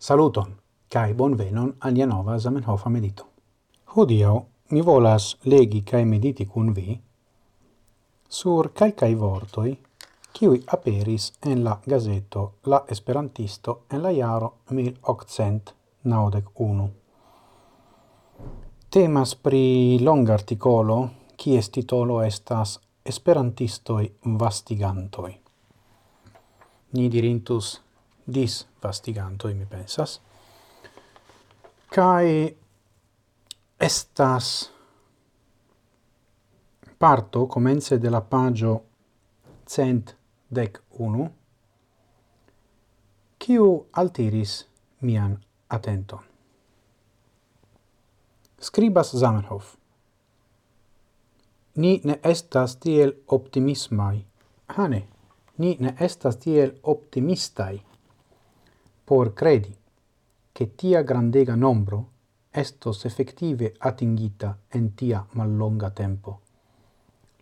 Saluton, cae bonvenon alia nova Zamenhofa medito. Hodio, mi volas legi cae mediti cun vi sur calcai vortoi qui aperis en la gazeto La Esperantisto en la jaro 1891. Temas pri long articolo, kies titolo estas Esperantistoi vastigantoi. Ni dirintus dis vastiganto mi pensas, kai estas parto comence de la pagio cent dec unu, kiu altiris mian attenton. Scribas Zamenhof. Ni ne estas tiel optimismai. Hane, ni ne estas tiel optimistai por credi che tia grandega nombro estos effective atingita en tia mallonga tempo.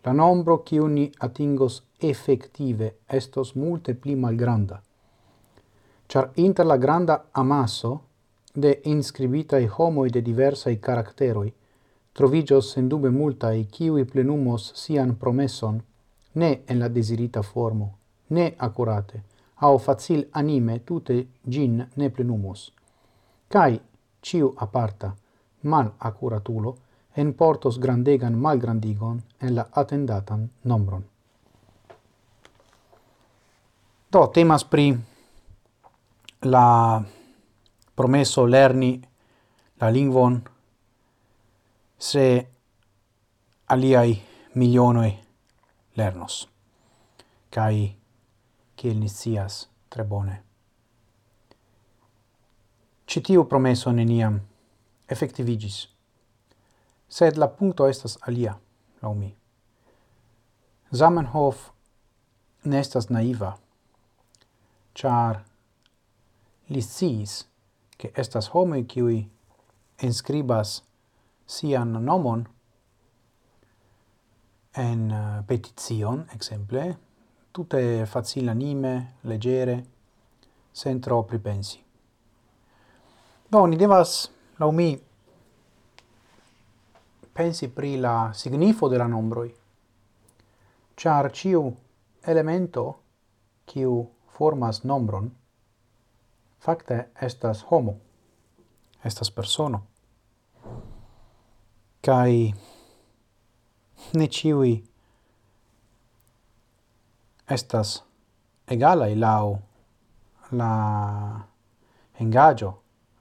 La nombro che uni atingos effective estos multe pli malgranda, char inter la granda amasso de inscribitae homoi de diversae caracteroi trovigios sendube multae ciui plenumos sian promesson ne en la desirita formo, ne accurate, au facil anime tute gin ne plenumus. Cai ciu aparta mal accuratulo en portos grandegan malgrandigon en la attendatan nombron. Do temas pri la promesso lerni la lingvon se aliai milionoi lernos. Cai kiel ni scias tre bone. Ĉi tiu promeso neniam effectivigis, Sed la punkto estas alia, lau mi. Zamenhof ne estas naiva, char li sciis che estas homoi qui inscribas sian nomon en eh, petition, exemple, tutte facilanime, leggere, sen troppi pensi. Do, ni devas, lau mi, pensi pri la signifo de la nombroi, char ciu elemento ciu formas nombron, facte estas homo, estas persono. Kai ne ciui estas egalaj laŭ la engaggio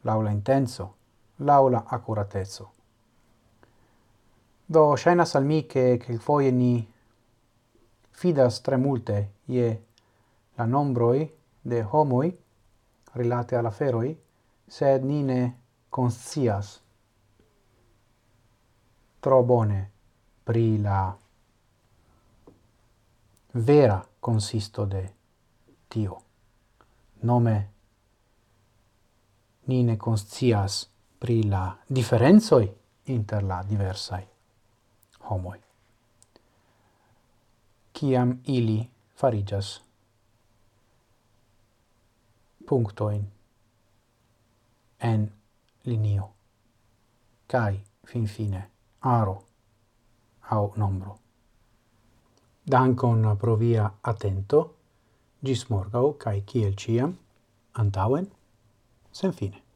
laula intenso, laula la accurateco. Do ŝajnas che che ke foie ni fidas tre multe ie la nombroi de homoi rilate alla feroi sed ni ne conscias tro bone pri la vera consisto de tio. Nome, ni ne conscias pri la differenzoi inter la diversai homoi. Ciam ili farigas punctoin en linio, cae fin fine aro au nombro. Dankon pro via atento. Gis morgau, cae ciel ciam, antauen, sen fine.